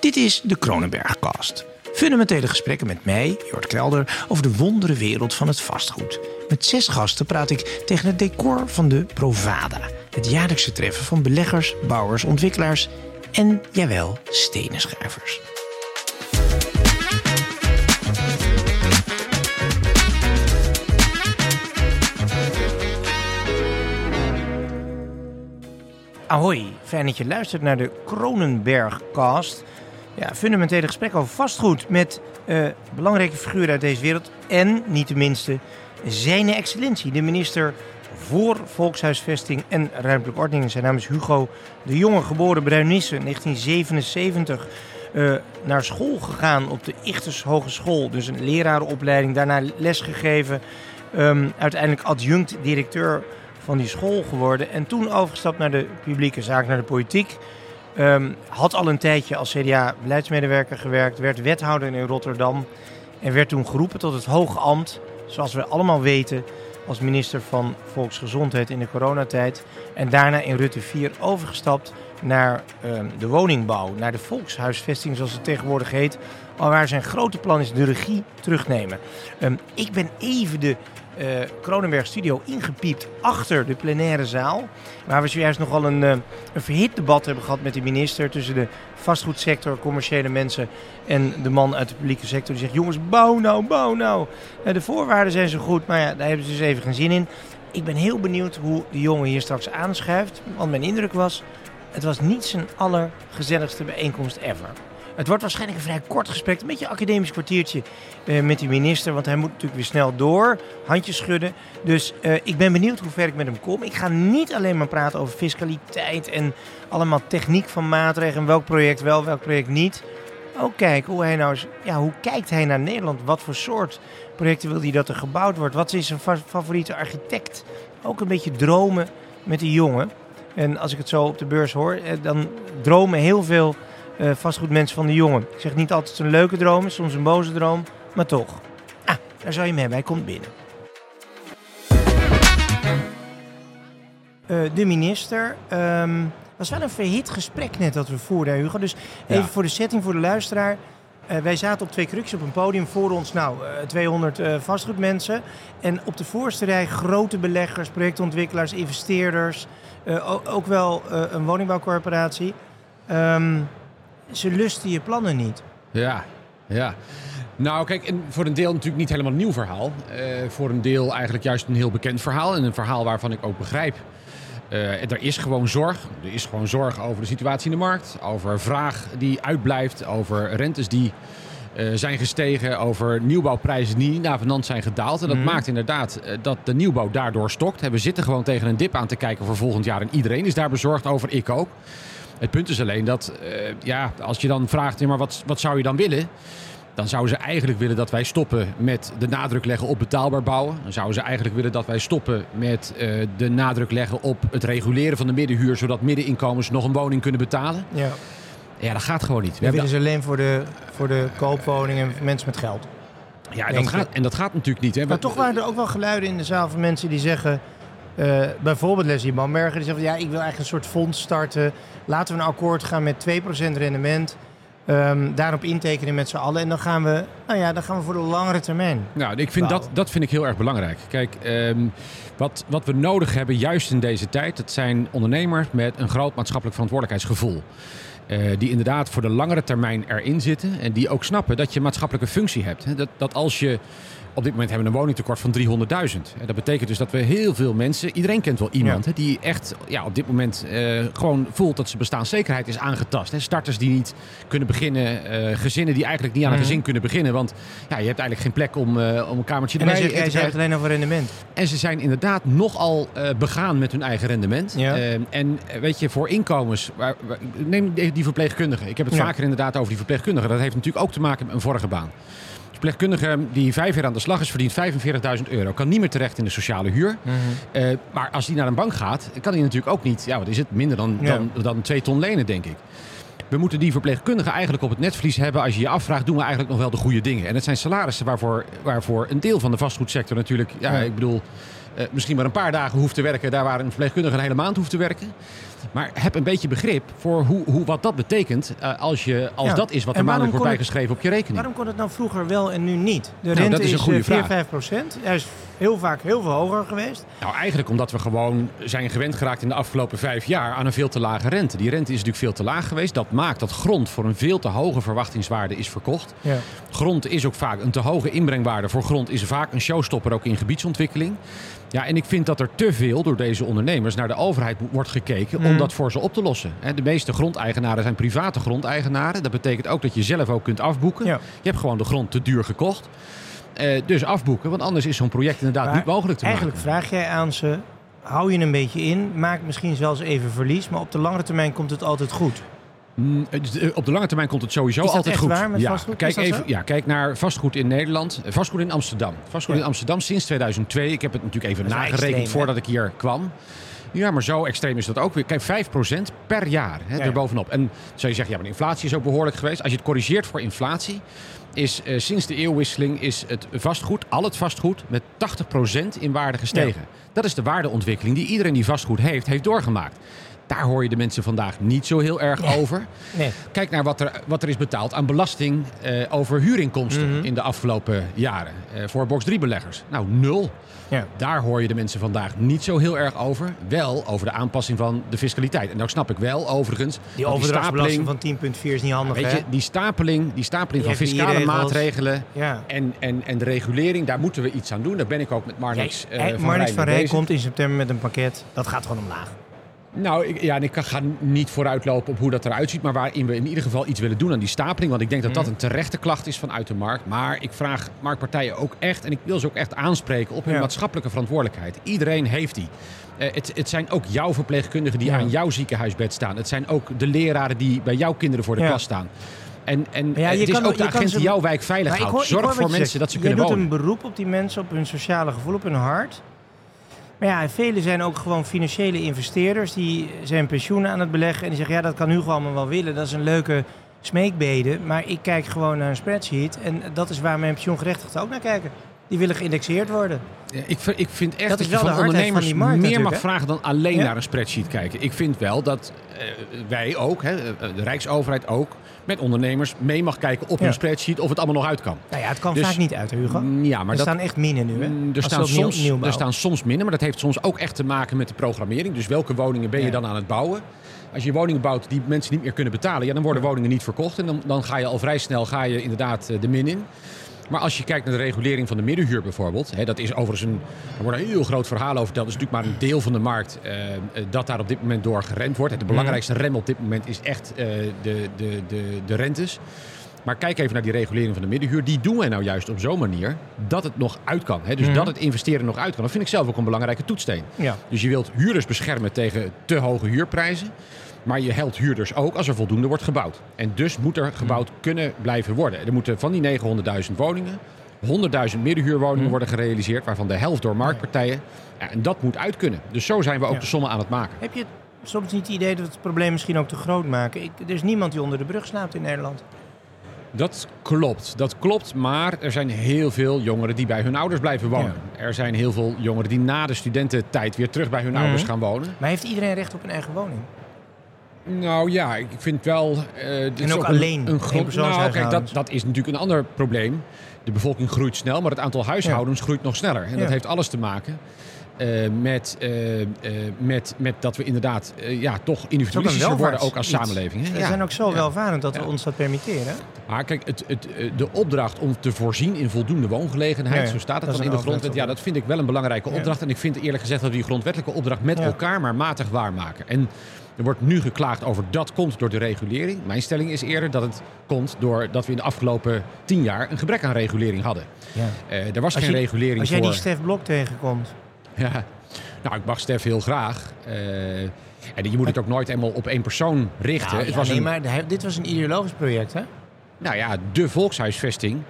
Dit is de Kronenbergcast. Fundamentele gesprekken met mij, Jort Kelder, over de wondere wereld van het vastgoed. Met zes gasten praat ik tegen het decor van de Provada. Het jaarlijkse treffen van beleggers, bouwers, ontwikkelaars en, jawel, stenenschrijvers. Ahoy, fijn dat je luistert naar de Kronenbergcast. Ja, fundamentele gesprek over vastgoed met uh, belangrijke figuren uit deze wereld. En, niet de minste, zijn excellentie, de minister voor Volkshuisvesting en Ruimtelijke Ordening. Zijn naam is Hugo de Jonge, geboren Bruinisse, 1977. Uh, naar school gegaan op de Ichters Hogeschool, dus een lerarenopleiding. Daarna lesgegeven, um, uiteindelijk adjunct-directeur van die school geworden. En toen overgestapt naar de publieke zaak, naar de politiek. Um, had al een tijdje als CDA-beleidsmedewerker gewerkt, werd wethouder in Rotterdam. En werd toen geroepen tot het hoge ambt, zoals we allemaal weten, als minister van Volksgezondheid in de coronatijd. En daarna in Rutte 4 overgestapt naar um, de woningbouw, naar de volkshuisvesting zoals het tegenwoordig heet. Alwaar zijn grote plan is de regie terugnemen. Um, ik ben even de uh, Kronenberg Studio ingepiept achter de plenaire zaal. Waar we zojuist nogal een, uh, een verhit debat hebben gehad met de minister tussen de vastgoedsector, commerciële mensen en de man uit de publieke sector. Die zegt: Jongens, bouw nou, bouw nou. Uh, de voorwaarden zijn zo goed, maar ja, daar hebben ze dus even geen zin in. Ik ben heel benieuwd hoe de jongen hier straks aanschuift. Want mijn indruk was: het was niet zijn allergezelligste bijeenkomst ever. Het wordt waarschijnlijk een vrij kort gesprek, een beetje een academisch kwartiertje uh, met die minister, want hij moet natuurlijk weer snel door, handjes schudden. Dus uh, ik ben benieuwd hoe ver ik met hem kom. Ik ga niet alleen maar praten over fiscaliteit en allemaal techniek van maatregelen, welk project wel, welk project niet. Ook kijken hoe hij nou, ja, hoe kijkt hij naar Nederland? Wat voor soort projecten wil hij dat er gebouwd wordt? Wat is zijn favoriete architect? Ook een beetje dromen met die jongen. En als ik het zo op de beurs hoor, dan dromen heel veel uh, vastgoedmensen van de jongen. Ik zeg niet altijd een leuke droom, soms een boze droom, maar toch. Ah, daar zou je hem hebben, hij komt binnen. Uh, de minister. Um, was wel een verhit gesprek net dat we voerden, Hugo. Dus even ja. voor de setting, voor de luisteraar. Uh, wij zaten op twee krukjes op een podium voor ons, nou, uh, 200 uh, vastgoedmensen. En op de voorste rij grote beleggers, projectontwikkelaars, investeerders. ook wel een woningbouwcorporatie. Um, ze lusten je plannen niet. Ja, ja. Nou, kijk, en voor een deel natuurlijk niet helemaal een nieuw verhaal. Uh, voor een deel eigenlijk juist een heel bekend verhaal. En een verhaal waarvan ik ook begrijp. Uh, er is gewoon zorg. Er is gewoon zorg over de situatie in de markt. Over vraag die uitblijft. Over rentes die uh, zijn gestegen. Over nieuwbouwprijzen die navenant zijn gedaald. En dat mm. maakt inderdaad dat de nieuwbouw daardoor stokt. We zitten gewoon tegen een dip aan te kijken voor volgend jaar. En iedereen is daar bezorgd over. Ik ook. Het punt is alleen dat, uh, ja, als je dan vraagt, ja, maar wat, wat zou je dan willen? Dan zouden ze eigenlijk willen dat wij stoppen met de nadruk leggen op betaalbaar bouwen. Dan zouden ze eigenlijk willen dat wij stoppen met uh, de nadruk leggen op het reguleren van de middenhuur, zodat middeninkomens nog een woning kunnen betalen. Ja, ja dat gaat gewoon niet. We willen ze alleen voor de, voor de koopwoningen en mensen met geld. Ja, en dat, gaat, en dat gaat natuurlijk niet. Hè. Maar toch waren er ook wel geluiden in de zaal van mensen die zeggen... Uh, bijvoorbeeld Leslie Bamberger, die zegt van ja, ik wil eigenlijk een soort fonds starten. Laten we een akkoord gaan met 2% rendement. Um, daarop intekenen met z'n allen. En dan gaan we, nou ja, dan gaan we voor de langere termijn. Nou, ik vind dat, dat vind ik heel erg belangrijk. Kijk, um, wat, wat we nodig hebben, juist in deze tijd, dat zijn ondernemers met een groot maatschappelijk verantwoordelijkheidsgevoel. Uh, die inderdaad voor de langere termijn erin zitten. En die ook snappen dat je een maatschappelijke functie hebt. Dat, dat als je op dit moment hebben we een woningtekort van 300.000. Dat betekent dus dat we heel veel mensen, iedereen kent wel iemand, ja. die echt ja, op dit moment uh, gewoon voelt dat zijn bestaanszekerheid is aangetast. Starters die niet kunnen beginnen, uh, gezinnen die eigenlijk niet aan een mm. gezin kunnen beginnen, want ja, je hebt eigenlijk geen plek om, om een kamertje en te Jij zegt alleen over rendement. En ze zijn inderdaad nogal begaan met hun eigen rendement. Ja. en weet je, voor inkomens, waar, waar, neem die verpleegkundigen. Ik heb het ja. vaker inderdaad over die verpleegkundigen. Dat heeft natuurlijk ook te maken met een vorige baan verpleegkundige die vijf jaar aan de slag is, verdient 45.000 euro. Kan niet meer terecht in de sociale huur. Mm -hmm. uh, maar als die naar een bank gaat, kan hij natuurlijk ook niet, ja, wat is het, minder dan, ja. dan, dan twee ton lenen, denk ik. We moeten die verpleegkundigen eigenlijk op het netvlies hebben. Als je je afvraagt, doen we eigenlijk nog wel de goede dingen. En het zijn salarissen waarvoor, waarvoor een deel van de vastgoedsector natuurlijk, ja, ja. ik bedoel, eh, misschien maar een paar dagen hoeft te werken, daar waar een verpleegkundige een hele maand hoeft te werken. Maar heb een beetje begrip voor hoe, hoe, wat dat betekent eh, als, je, als Ja. dat is wat er maandelijk wordt bijgeschreven op je rekening. Waarom kon het nou vroeger wel en nu niet? De Nou, rente dat is een goede eh, 4, vraag. 5 procent. Hij is heel vaak heel veel hoger geweest. Nou, eigenlijk omdat we gewoon zijn gewend geraakt in de afgelopen vijf jaar aan een veel te lage rente. Die rente is natuurlijk veel te laag geweest. Dat maakt dat grond voor een veel te hoge verwachtingswaarde is verkocht. Ja. Grond is ook vaak een te hoge inbrengwaarde voor grond is vaak een showstopper ook in gebiedsontwikkeling. Ja, en ik vind dat er te veel door deze ondernemers naar de overheid wordt gekeken om Mhm. dat voor ze op te lossen. De meeste grondeigenaren zijn private grondeigenaren. Dat betekent ook dat je zelf ook kunt afboeken. Ja. Je hebt gewoon de grond te duur gekocht. Eh, dus afboeken, want anders is zo'n project inderdaad Maar niet mogelijk te Eigenlijk maken. vraag jij aan ze, hou je een beetje in, maak misschien zelfs even verlies, maar op de lange termijn komt het altijd goed. Mm, het- eh, Op de lange termijn komt het sowieso Is dat altijd echt goed. waar met ja, vastgoed? Kijk, even, zo? ja, kijk naar vastgoed in Nederland. Eh, Vastgoed in Amsterdam. Vastgoed Ja. in Amsterdam sinds 2002. Ik heb het natuurlijk even nagerekend extreem, hè? voordat ik hier kwam. Ja, maar zo extreem is dat ook weer. Kijk, 5% per jaar hè, Ja. erbovenop. En zou je zeggen, ja, maar de inflatie is ook behoorlijk geweest. Als je het corrigeert voor inflatie, is eh, sinds de eeuwwisseling is het vastgoed, al het vastgoed, met 80% in waarde gestegen. Dat is de waardeontwikkeling die iedereen die vastgoed heeft, heeft doorgemaakt. Daar hoor je de mensen vandaag niet zo heel erg Nee. over. Nee. Kijk naar wat er, wat er is betaald aan belasting eh, over huurinkomsten Mhm. in de afgelopen jaren. eh, voor box 3 beleggers. Nou, nul. Ja. Daar hoor je de mensen vandaag niet zo heel erg over. Wel over de aanpassing van de fiscaliteit. En nou snap ik wel overigens. Die overdrachtsbelasting van 10,4 is niet handig, Weet hè? je, die stapeling, die stapeling van fiscale maatregelen Ja. en, en, en de regulering, daar moeten we iets aan doen. Daar ben ik ook met Marnix Jij- eh, hij- van Marnix van Rij komt in september met een pakket. Dat gaat gewoon omlaag. Nou, ik, ja, en ik ga niet vooruitlopen op hoe dat eruit ziet. Maar waarin we in ieder geval iets willen doen aan die stapeling. Want ik denk dat dat Mhm. een terechte klacht is vanuit de markt. Maar ik vraag marktpartijen ook echt, en ik wil ze ook echt aanspreken op hun Ja. maatschappelijke verantwoordelijkheid. Iedereen heeft die. Eh, het, het zijn ook jouw verpleegkundigen die Ja. aan jouw ziekenhuisbed staan. Het zijn ook de leraren die bij jouw kinderen voor de Ja. klas staan. En, en ja, eh, je het is kan- ook de je agent die jouw wijk veilig houdt. hoor- Zorg voor je mensen zegt. dat ze Jij kunnen doet wonen. een beroep op die mensen, op hun sociale gevoel, op hun hart. Maar ja, velen zijn ook gewoon financiële investeerders. Die zijn pensioenen aan het beleggen. En die zeggen, ja, dat kan Hugo allemaal wel willen. Dat is een leuke smeekbede. Maar ik kijk gewoon naar een spreadsheet. En dat is waar mijn pensioengerechtigden ook naar kijken. Die willen geïndexeerd worden. Ja, Ik, vind- ik vind echt Dat dat, je wel van ondernemers van die markt meer mag hè? vragen dan alleen Ja. naar een spreadsheet kijken. Ik vind wel dat eh, wij ook, hè, eh, de Rijksoverheid ook, met ondernemers mee mag kijken op Ja. hun spreadsheet of het allemaal nog uit kan. Nou ja, het kan Dus- vaak niet uit, Hugo. Mm, Ja, maar er dat, staan echt minnen nu, hè? Mm, er, staan soms, opnieuw er staan soms minder, maar dat heeft soms ook echt te maken met de programmering. Dus welke woningen ben je dan aan het bouwen? Als je woningen bouwt die mensen niet meer kunnen betalen, ja, dan worden woningen niet verkocht. En dan, dan ga je al vrij snel ga je inderdaad eh, de min in. Maar als je kijkt naar de regulering van de middenhuur bijvoorbeeld, hè, dat is overigens een, er wordt een heel groot verhaal over verteld. Dat is natuurlijk maar een deel van de markt eh, dat daar op dit moment door geremd wordt. De belangrijkste rem op dit moment is echt eh, de, de, de, de rentes. Maar kijk even naar die regulering van de middenhuur. Die doen wij nou juist op zo'n manier dat het nog uit kan. Hè? Dus Mhm. dat het investeren nog uit kan. Dat vind ik zelf ook een belangrijke toetssteen. Ja. Dus je wilt huurders beschermen tegen te hoge huurprijzen. Maar je helpt huurders ook als er voldoende wordt gebouwd. En dus moet er gebouwd kunnen blijven worden. Er moeten van die 900.000 woningen 100.000 middenhuurwoningen Mhm. worden gerealiseerd. Waarvan de helft door marktpartijen. Ja, en dat moet uit kunnen. Dus zo zijn we ook Ja. de sommen aan het maken. Heb je soms niet het idee dat we het probleem misschien ook te groot maken? Ik, er is niemand die onder de brug slaapt in Nederland. Dat klopt, dat klopt. Maar er zijn heel veel jongeren die bij hun ouders blijven wonen. Er zijn heel veel jongeren die na de studententijd weer terug bij hun ouders gaan wonen. Maar heeft iedereen recht op een eigen woning? Nou ja, ik vind wel. eh, dit En ook een- alleen, Een grond. Nou, kijk, dat, dat is natuurlijk een ander probleem. De bevolking groeit snel, maar het aantal huishoudens groeit nog sneller. En Ja. dat heeft alles te maken. eh, met, eh, met, met dat we inderdaad ja, toch individualistischer worden, ook als samenleving. hè? We Ja. zijn ook zo Ja. welvarend dat we ons dat permitteren. Maar kijk, het, het, de opdracht om te voorzien in voldoende woongelegenheid, zo staat het dan in een de grondwet. Ja, dat vind ik wel een belangrijke opdracht. En ik vind eerlijk gezegd dat we die grondwettelijke opdracht met elkaar maar matig waarmaken. En er wordt nu geklaagd over dat komt door de regulering. Mijn stelling is eerder dat het komt doordat we in de afgelopen tien jaar een gebrek aan regulering hadden. Ja. Eh, er was Als geen je- regulering Als jij voor... die Stef Blok tegenkomt. Ja. Nou, ik mag Stef heel graag. Eh, en je moet het ook nooit eenmaal op één persoon richten. Nou, het was nee, een, maar dit was een ideologisch project, hè? Nou ja, de volkshuisvesting.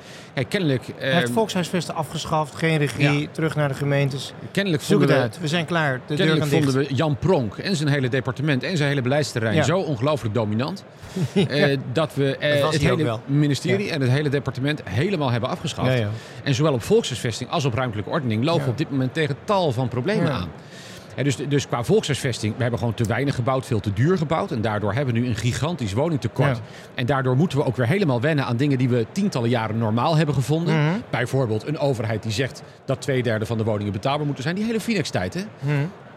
Kennelijk... Hij heeft eh, volkshuisvesten afgeschaft, geen regie, Ja. terug naar de gemeentes. kennelijk Zoek vonden het we, uit, we zijn klaar. De deur Kennelijk dicht. vonden we Jan Pronk en zijn hele departement en zijn hele beleidsterrein Ja. zo ongelooflijk dominant. eh, dat we eh, Dat het hele ministerie en het hele departement helemaal hebben afgeschaft. Ja, ja. En zowel op volkshuisvesting als op ruimtelijke ordening lopen we op dit moment tegen tal van problemen aan. En dus, dus qua volkshuisvesting, we hebben gewoon te weinig gebouwd, veel te duur gebouwd. En daardoor hebben we nu een gigantisch woningtekort. Ja. En daardoor moeten we ook weer helemaal wennen aan dingen die we tientallen jaren normaal hebben gevonden. Mhm. Bijvoorbeeld een overheid die zegt dat twee derde van de woningen betaalbaar moeten zijn. Die hele Phoenix-tijd, hè? Hm.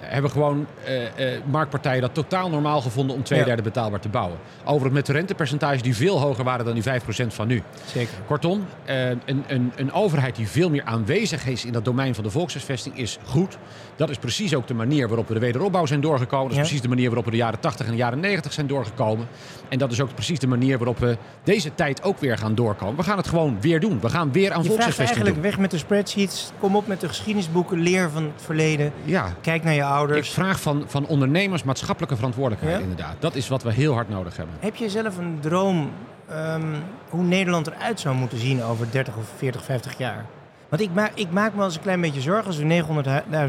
Hebben gewoon eh, eh, marktpartijen dat totaal normaal gevonden om twee Ja. derde betaalbaar te bouwen. Overigens met de rentepercentages die veel hoger waren dan die 5% van nu. Zeker. Kortom, eh, een, een, een overheid die veel meer aanwezig is in dat domein van de volkshuisvesting is goed. Dat is precies ook de manier waarop we de wederopbouw zijn doorgekomen. Dat is Ja. precies de manier waarop we de jaren 80 en de jaren 90 zijn doorgekomen. En dat is ook precies de manier waarop we deze tijd ook weer gaan doorkomen. We gaan het gewoon weer doen. We gaan weer aan Je vraagt volkshuisvesting eigenlijk doen. weg met de spreadsheets. Kom op met de geschiedenisboeken. Leer van het verleden. Ja, Kijk naar je ik ouders. vraag van, van ondernemers maatschappelijke verantwoordelijkheid Ja? inderdaad. Dat is wat we heel hard nodig hebben. Heb je zelf een droom ehm, hoe Nederland eruit zou moeten zien over 30 of 40, 50 jaar? Want ik maak, ik maak me wel eens een klein beetje zorgen als we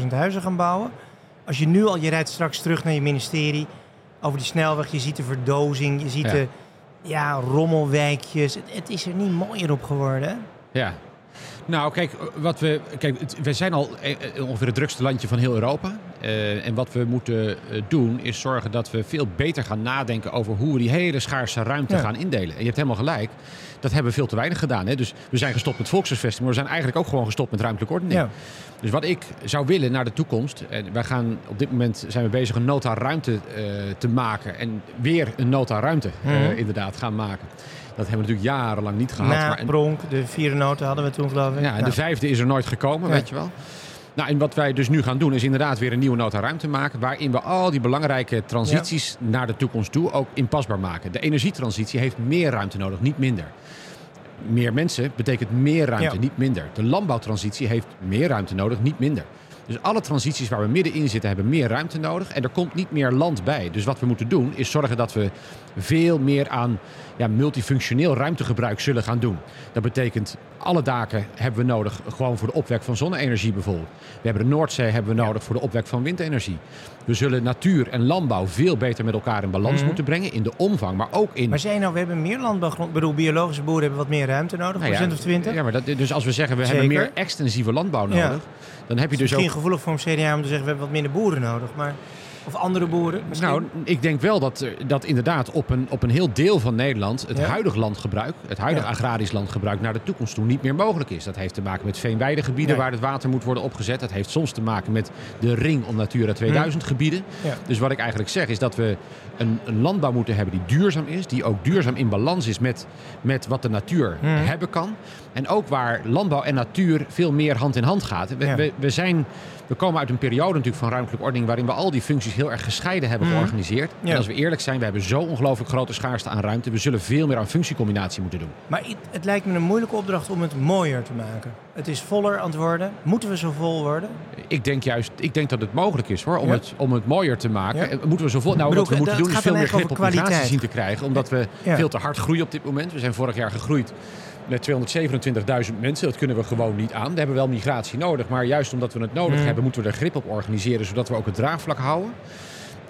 900.000 huizen gaan bouwen. Als je nu al, je rijdt straks terug naar je ministerie over die snelweg, je ziet de verdozing, je ziet Ja. de ja, rommelwijkjes. Het, het is er niet mooier op geworden. Ja. Nou, kijk, wat we, kijk we zijn al eh, eh, ongeveer het drukste landje van heel Europa. Eh, en wat we moeten eh, doen is zorgen dat we veel beter gaan nadenken over hoe we die hele schaarse ruimte Ja. gaan indelen. En je hebt helemaal gelijk, dat hebben we veel te weinig gedaan. Hè? Dus we zijn gestopt met volkshuisvesting, maar we zijn eigenlijk ook gewoon gestopt met ruimtelijke ordening. Ja. Dus wat ik zou willen naar de toekomst, en wij gaan op dit moment zijn we bezig een nota ruimte eh, te maken en weer een nota ruimte Mhm. inderdaad gaan maken. Dat hebben we natuurlijk jarenlang niet gehad. Na maar een- Pronk, de vierde noten hadden we toen geloof ik. ja, en Nou, de vijfde is er nooit gekomen, weet je wel. Nou, en wat wij dus nu gaan doen, is inderdaad weer een nieuwe nota ruimte maken. Waarin we al die belangrijke transities naar de toekomst toe ook inpasbaar maken. De energietransitie heeft meer ruimte nodig, niet minder. Meer mensen betekent meer ruimte, Ja. niet minder. De landbouwtransitie heeft meer ruimte nodig, niet minder. Dus alle transities waar we middenin zitten hebben meer ruimte nodig. En er komt niet meer land bij. Dus wat we moeten doen is zorgen dat we veel meer aan ja, multifunctioneel ruimtegebruik zullen gaan doen. Dat betekent alle daken hebben we nodig gewoon voor de opwek van zonne-energie bijvoorbeeld. We hebben de Noordzee hebben we nodig voor de opwek van windenergie. We zullen natuur en landbouw veel beter met elkaar in balans Mhm. moeten brengen. In de omvang, maar ook in... Maar zei je nou, we hebben meer landbouwgrond. Ik bedoel, biologische boeren hebben wat meer ruimte nodig, Nou ja, procent of 20? Ja, maar dat, dus als we zeggen we hebben meer extensieve landbouw Ja. nodig, dan heb je dus Misschien ook... gevoelig voor een CDA om te zeggen, we hebben wat minder boeren nodig. Maar, of andere boeren misschien. Nou, ik denk wel dat, er- dat inderdaad op een, op een heel deel van Nederland het Ja. huidige landgebruik, het huidige Ja. agrarisch landgebruik naar de toekomst toe niet meer mogelijk is. Dat heeft te maken met veenweidegebieden waar het water moet worden opgezet. Dat heeft soms te maken met de ring om Natura 2000 gebieden. Ja. Dus wat ik eigenlijk zeg is dat we een, een landbouw moeten hebben die duurzaam is, die ook duurzaam in balans is met, met wat de natuur Mhm. hebben kan. En ook waar landbouw en natuur veel meer hand in hand gaat. We, we, we, zijn, we komen uit een periode natuurlijk van ruimtelijke ordening waarin we al die functies heel erg gescheiden hebben Mhm. georganiseerd. Ja. En als we eerlijk zijn, we hebben zo ongelooflijk grote schaarste aan ruimte. We zullen veel meer aan functiecombinatie moeten doen. Maar het, lijkt me een moeilijke opdracht om het mooier te maken. Het is voller aan het worden. Moeten we zo vol worden? Ik denk juist, ik denk dat het mogelijk is hoor, om, Ja. het, om het mooier te maken. Ja. En Moeten we zoveel, nou, bedoel, wat we moeten doen is veel meer grip op migratie kwaliteit. zien te krijgen. Omdat we veel te hard groeien op dit moment. We zijn vorig jaar gegroeid met 227.000 mensen. Dat kunnen we gewoon niet aan. We hebben wel migratie nodig. Maar juist omdat we het nodig Hmm. hebben, moeten we er grip op organiseren. Zodat we ook het draagvlak houden.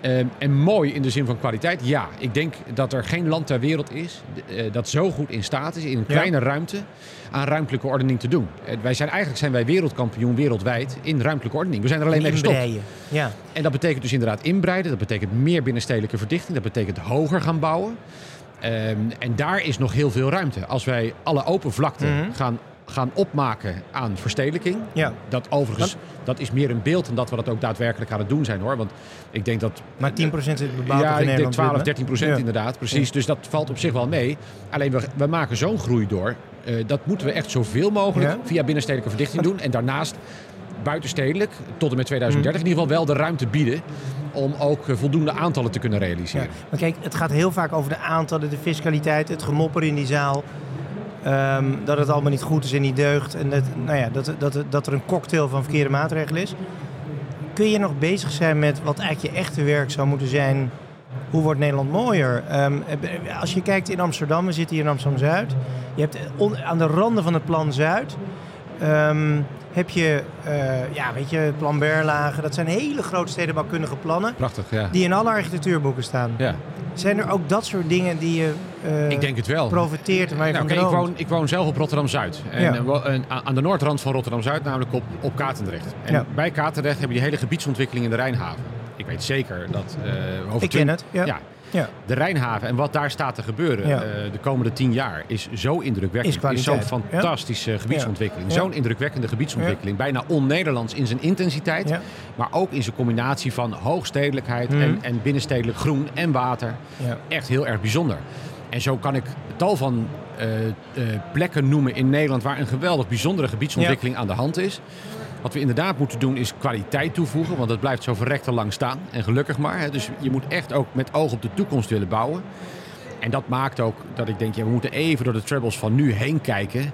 Ehm, en mooi in de zin van kwaliteit, ja. Ik denk dat er geen land ter wereld is eh, dat zo goed in staat is in een Ja. kleine ruimte aan ruimtelijke ordening te doen. Eh, wij zijn eigenlijk zijn wij wereldkampioen wereldwijd in ruimtelijke ordening. We zijn er alleen mee gestopt. Ja. En dat betekent dus inderdaad inbreiden. Dat betekent meer binnenstedelijke verdichting. Dat betekent hoger gaan bouwen. Ehm, en daar is nog heel veel ruimte. Als wij alle open vlakten Mhm. gaan, gaan opmaken aan verstedelijking. ja. Dat overigens, dat is meer een beeld dan dat we dat ook daadwerkelijk aan het doen zijn hoor. Want ik denk dat Maar 10% is bebouwd ja, in ik denk Nederland. 12, Wim, hè? 13 procent Ja. inderdaad. Precies. Dus dat valt op zich wel mee. Alleen we, we maken zo'n groei door. eh, dat moeten we echt zoveel mogelijk via binnenstedelijke verdichting doen. En daarnaast buitenstedelijk, tot en met 2030 in ieder geval wel de ruimte bieden. Om ook eh, voldoende aantallen te kunnen Ja. realiseren. Maar kijk, het gaat heel vaak over de aantallen, de fiscaliteit, het gemopper in die zaal. Ehm, dat het allemaal niet goed is en niet deugt. En dat, nou ja, dat, dat, dat er een cocktail van verkeerde maatregelen is. Kun je nog bezig zijn met wat eigenlijk je echte werk zou moeten zijn? hoe wordt Nederland mooier? Ehm, eh, als je kijkt in Amsterdam, we zitten hier in Amsterdam-Zuid. Je hebt aan de randen van het plan Zuid... ehm, heb je, eh, ja, weet je, plan Berlage. Dat zijn hele grote stedenbouwkundige plannen... Prachtig, ja. die in alle architectuurboeken staan. ja. Zijn er ook dat soort dingen die je eh, Ik denk het wel. profiteert en waar je Nou, ik, woon, ik woon zelf op Rotterdam-Zuid. En, Ja. eh, en aan de noordrand van Rotterdam-Zuid, namelijk op, op Katendrecht. En Ja. bij Katendrecht heb je die hele gebiedsontwikkeling in de Rijnhaven. Ik weet zeker dat over Ik ken het, ja. ja, Ja. de Rijnhaven en wat daar staat te gebeuren Ja. eh, de komende tien jaar is zo indrukwekkend. Is kwaliteit, zo'n fantastische gebiedsontwikkeling. Zo'n indrukwekkende gebiedsontwikkeling. Bijna on-Nederlands in zijn intensiteit. Maar ook in zijn combinatie van hoogstedelijkheid Mhm. en, en binnenstedelijk groen en water. Echt heel erg bijzonder. En zo kan ik tal van eh, eh, plekken noemen in Nederland waar een geweldig bijzondere gebiedsontwikkeling aan de hand is. Wat we inderdaad moeten doen is kwaliteit toevoegen, want het blijft zo verrekte lang staan. En gelukkig maar. Hè. Dus je moet echt ook met oog op de toekomst willen bouwen. En dat maakt ook dat ik denk, ja, we moeten even door de troubles van nu heen kijken.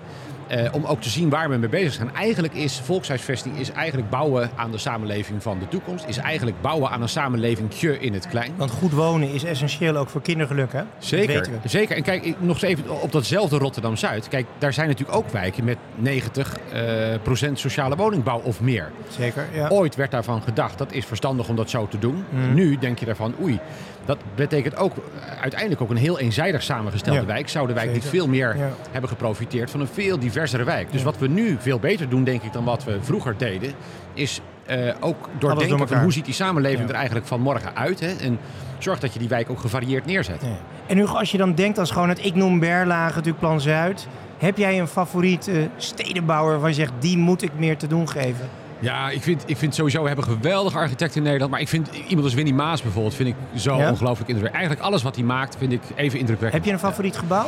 Eh, om ook te zien waar we mee bezig zijn. Eigenlijk is volkshuisvesting is eigenlijk bouwen aan de samenleving van de toekomst. Is eigenlijk bouwen aan een samenlevingje in het klein. Want goed wonen is essentieel ook voor kindergeluk, hè? Zeker, zeker. En kijk, nog eens even op datzelfde Rotterdam-Zuid. Kijk, daar zijn natuurlijk ook wijken met 90 eh, procent sociale woningbouw of meer. Zeker, ja. Ooit werd daarvan gedacht, dat is verstandig om dat zo te doen. Mhm. Nu denk je daarvan, oei, dat betekent ook eh, uiteindelijk ook een heel eenzijdig samengestelde Ja, wijk. Zou de wijk niet veel meer Ja. hebben geprofiteerd van een veel diversere wijk. Dus wat we nu veel beter doen, denk ik, dan wat we vroeger deden, is eh, ook door doordenken van elkaar. hoe ziet die samenleving Ja. er eigenlijk van morgen uit. Hè? En zorg dat je die wijk ook gevarieerd neerzet. Ja. En nu, als je dan denkt als gewoon het ik noem Berlage, natuurlijk Plan Zuid. Heb jij een favoriet eh, stedenbouwer waarvan je zegt, die moet ik meer te doen geven? Ja, ik vind, ik vind sowieso, we hebben geweldige architecten in Nederland. Maar ik vind iemand als Winnie Maas bijvoorbeeld, vind ik zo Ja? ongelooflijk indrukwekkend. Eigenlijk alles wat hij maakt, vind ik even indrukwekkend. Heb je een favoriet gebouw?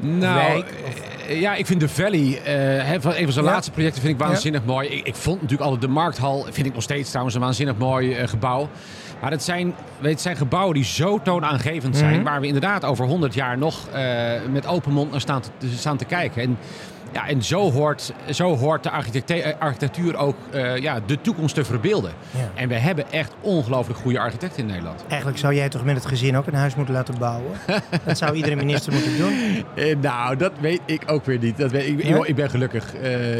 Nou, wijk eh, ja, ik vind de Valley, eh, van een van zijn Ja. laatste projecten, vind ik waanzinnig mooi. Ik, ik vond natuurlijk altijd de Markthal, vind ik nog steeds trouwens een waanzinnig mooi eh, gebouw. Maar het zijn, weet, het zijn gebouwen die zo toonaangevend zijn, Mhm. waar we inderdaad over 100 jaar nog met open mond naar staan te, staan te kijken. En, ja, en zo, hoort, zo hoort de eh, architectuur ook eh, ja, de toekomst te verbeelden. Ja. En we hebben echt ongelooflijk goede architecten in Nederland. Eigenlijk zou jij toch met het gezin ook een huis moeten laten bouwen? dat zou iedere minister moeten doen. Eh, nou, dat weet ik ook weer niet. Dat weet, ik, ik ben gelukkig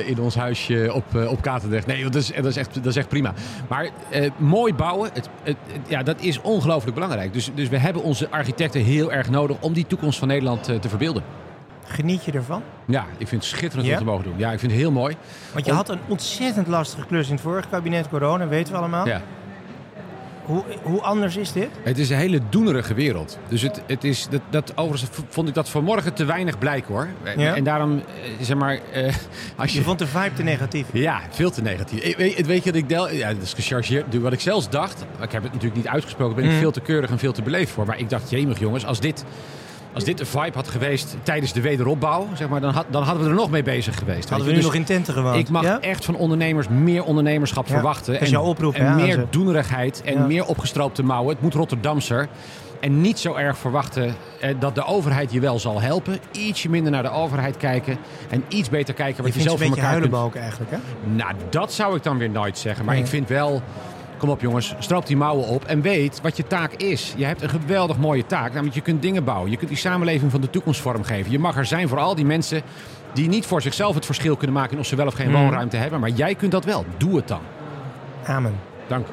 in ons huisje op, op Katendrecht. Nee, dat is, dat, is echt, dat is echt prima. Maar mooi bouwen, het, het, het- ja, dat is ongelooflijk belangrijk. Dus, dus we hebben onze architecten heel erg nodig om die toekomst van Nederland te verbeelden. Geniet je ervan? Ja, ik vind het schitterend Ja? om te mogen doen. Ja, ik vind het heel mooi. Want je Om- had een ontzettend lastige klus in het vorige kabinet corona, weten we allemaal. Ja. Hoe, hoe anders is dit? Het is een hele doenerige wereld. Dus het, het is, dat, dat, overigens vond ik dat vanmorgen te weinig blijken hoor. Ja? En daarom, eh, zeg maar, eh, als Je vond de vibe te negatief. Ja, veel te negatief. Ik, weet, weet je dat ik del, ja, dat is gechargeerd. Wat ik zelfs dacht, ik heb het natuurlijk niet uitgesproken, ben ik Mm. veel te keurig en veel te beleefd voor. Maar ik dacht, jemig jongens, als dit, als dit een vibe had geweest tijdens de wederopbouw, zeg maar, dan, had, dan hadden we er nog mee bezig geweest. Hadden we nu je. nog in tenten gewoond. ik mag ja? echt van ondernemers meer ondernemerschap Ja, verwachten. dat is jouw oproep, en aan meer ze. doenerigheid en meer opgestroopte mouwen. Het moet Rotterdamser. En niet zo erg verwachten eh, dat de overheid je wel zal helpen. Ietsje minder naar de overheid kijken. En iets beter kijken wat je, zelf een voor beetje elkaar kunt huilenbalk eigenlijk, hè? nou, dat zou ik dan weer nooit zeggen. Maar Nee. ik vind wel... Kom op jongens, stroop die mouwen op en weet wat je taak is. Je hebt een geweldig mooie taak. Namelijk je kunt dingen bouwen. Je kunt die samenleving van de toekomst vormgeven. Je mag er zijn voor al die mensen die niet voor zichzelf het verschil kunnen maken... in of ze wel of geen Mm. woonruimte hebben. Maar jij kunt dat wel. Doe het dan. Amen. Dank.